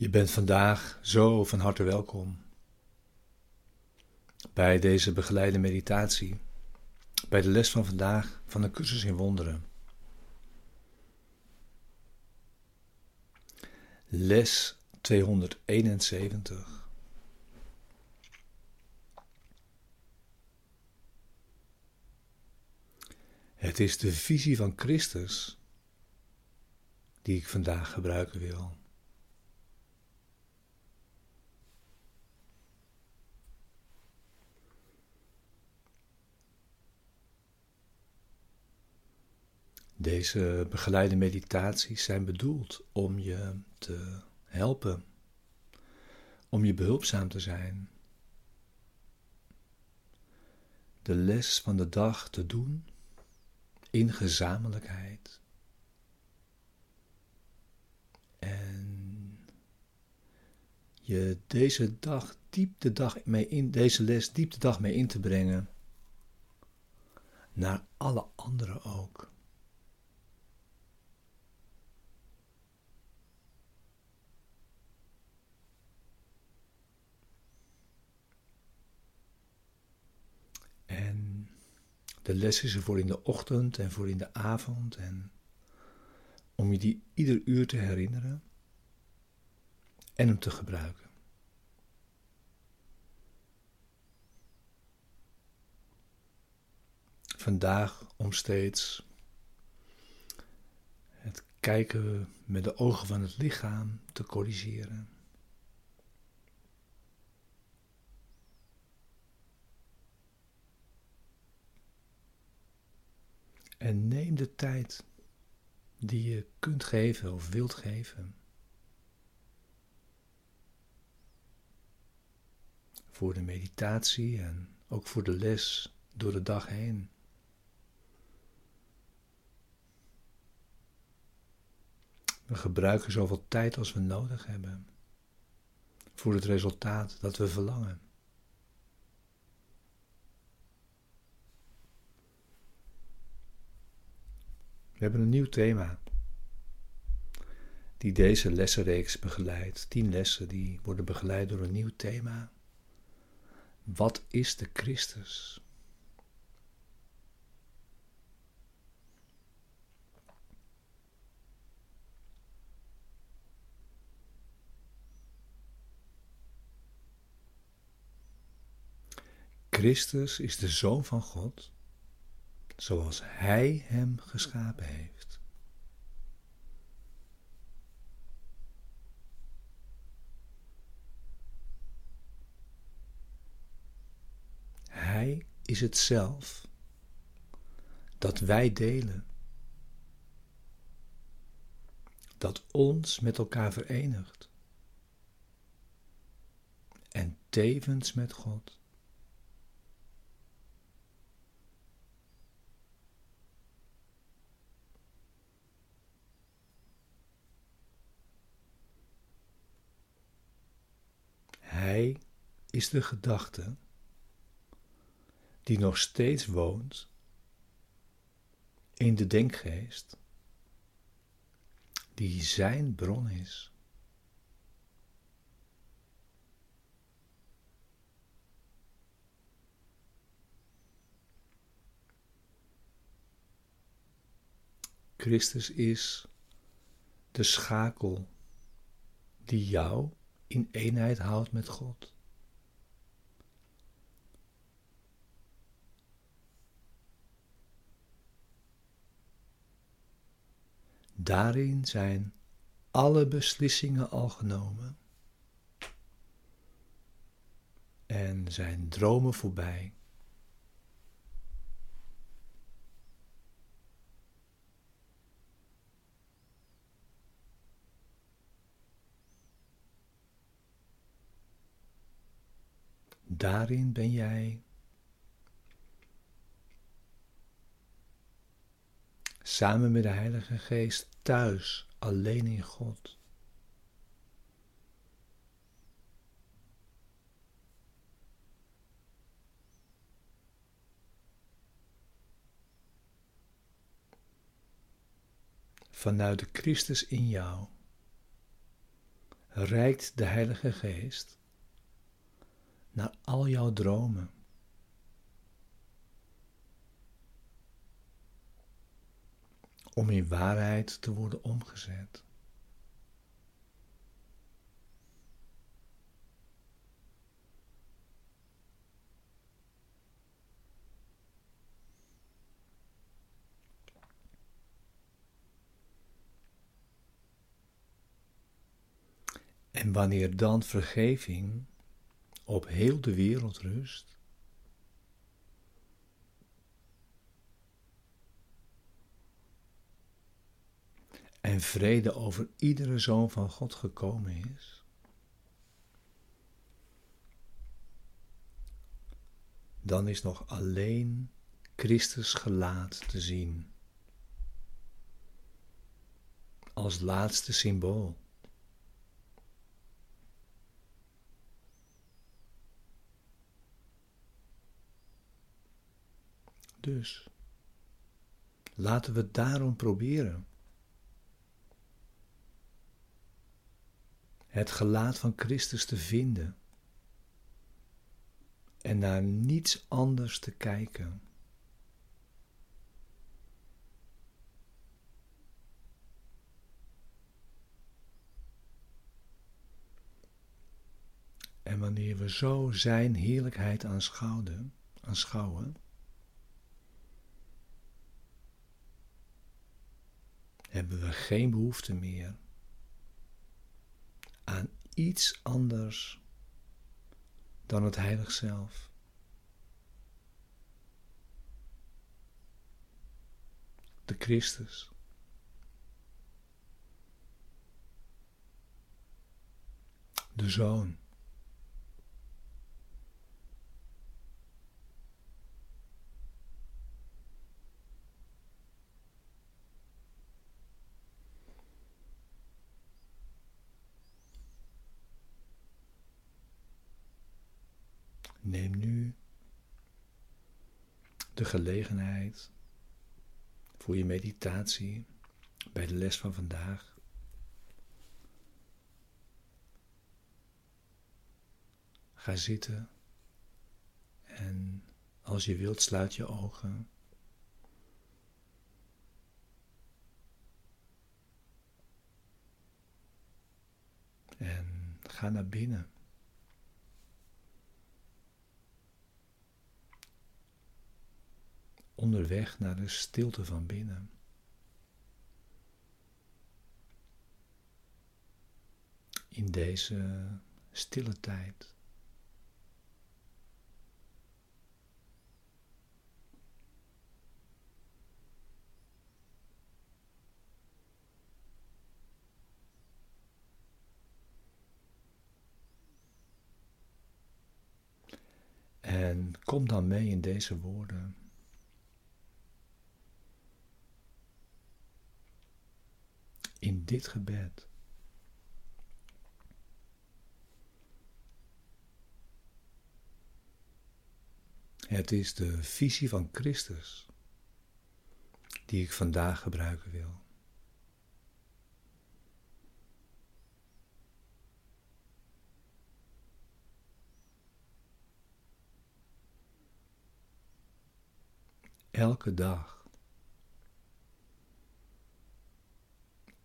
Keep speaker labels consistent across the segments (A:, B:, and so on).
A: Je bent vandaag zo van harte welkom bij deze begeleide meditatie, bij de les van vandaag van de cursus in wonderen. Les 271. Het is de visie van Christus die ik vandaag gebruiken wil. Deze begeleide meditaties zijn bedoeld om je te helpen, om je behulpzaam te zijn. De les van de dag te doen in gezamenlijkheid. En je deze dag diep de dag mee in, deze les diep de dag mee in te brengen naar alle anderen ook. De les is voor in de ochtend en voor in de avond en om je die ieder uur te herinneren en hem te gebruiken. Vandaag om steeds het kijken met de ogen van het lichaam te corrigeren. En neem de tijd die je kunt geven of wilt geven. Voor de meditatie en ook voor de les door de dag heen. We gebruiken zoveel tijd als we nodig hebben voor het resultaat dat we verlangen. We hebben een nieuw thema die deze lessenreeks begeleidt. Tien lessen die worden begeleid door een nieuw thema. Wat is de Christus? Christus is de Zoon van God zoals Hij hem geschapen heeft. Hij is het zelf dat wij delen, dat ons met elkaar verenigt en tevens met God. Is de gedachte die nog steeds woont in de denkgeest, die zijn bron is. Christus is de schakel die jou in eenheid houdt met God. Daarin zijn alle beslissingen al genomen en zijn dromen voorbij. Daarin ben jij samen met de Heilige Geest thuis, alleen in God. Vanuit de Christus in jou reikt de Heilige Geest naar al jouw dromen. Om in waarheid te worden omgezet. En wanneer dan vergeving op heel de wereld rust, en vrede over iedere zoon van God gekomen is, dan is nog alleen Christus gelaat te zien. Als laatste symbool. Dus laten we daarom proberen. Het gelaat van Christus te vinden en naar niets anders te kijken. En wanneer we zo Zijn heerlijkheid aanschouwen, aanschouwen hebben we geen behoefte meer aan iets anders dan het heilig zelf. De Christus. De Zoon. Neem nu de gelegenheid voor je meditatie bij de les van vandaag. Ga zitten en als je wilt sluit je ogen. En ga naar binnen. Onderweg naar de stilte van binnen. In deze stille tijd. En kom dan mee in deze woorden. in dit gebed. Het is de visie van Christus die ik vandaag gebruiken wil. Elke dag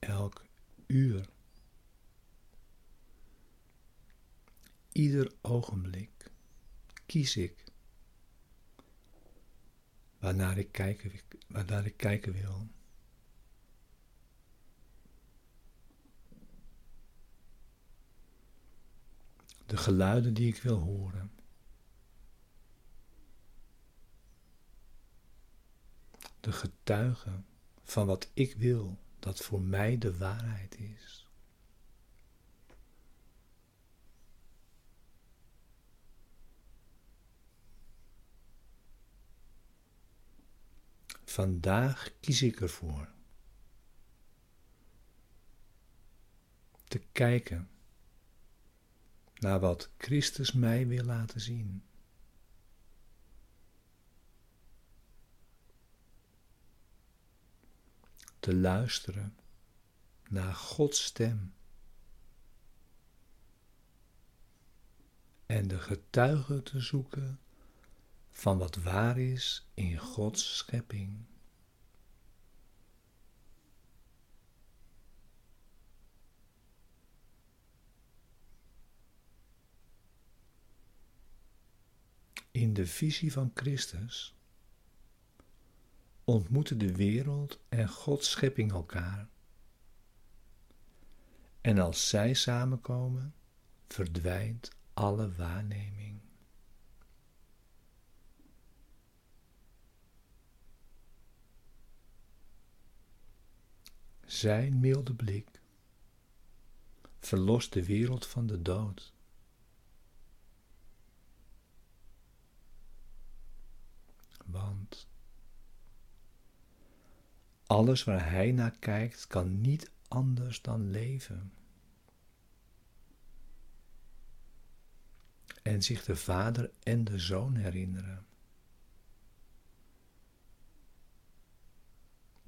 A: elk uur. Ieder ogenblik kies ik waarnaar ik kijken, waarnaar ik kijken wil. De geluiden die ik wil horen. De getuigen van wat ik wil dat voor mij de waarheid is. Vandaag kies ik ervoor te kijken naar wat Christus mij wil laten zien. Te luisteren naar Gods stem. en de getuige te zoeken van wat waar is in Gods schepping. In de visie van Christus ontmoeten de wereld en Gods schepping elkaar. En als zij samenkomen, verdwijnt alle waarneming. Zijn milde blik verlost de wereld van de dood. Want alles waar hij naar kijkt kan niet anders dan leven. En zich de Vader en de Zoon herinneren.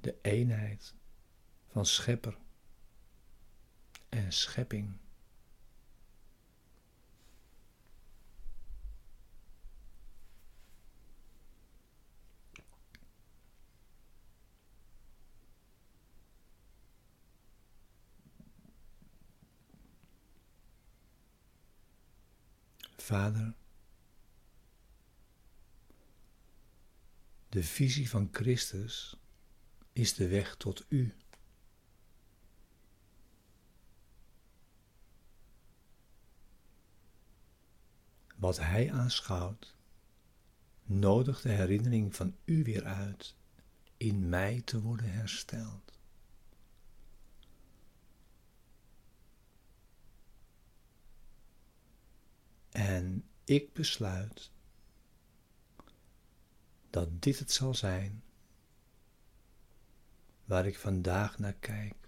A: De eenheid van schepper en schepping. Vader, de visie van Christus is de weg tot U. Wat Hij aanschouwt, nodigt de herinnering van U weer uit in mij te worden hersteld. En ik besluit dat dit het zal zijn waar ik vandaag naar kijk.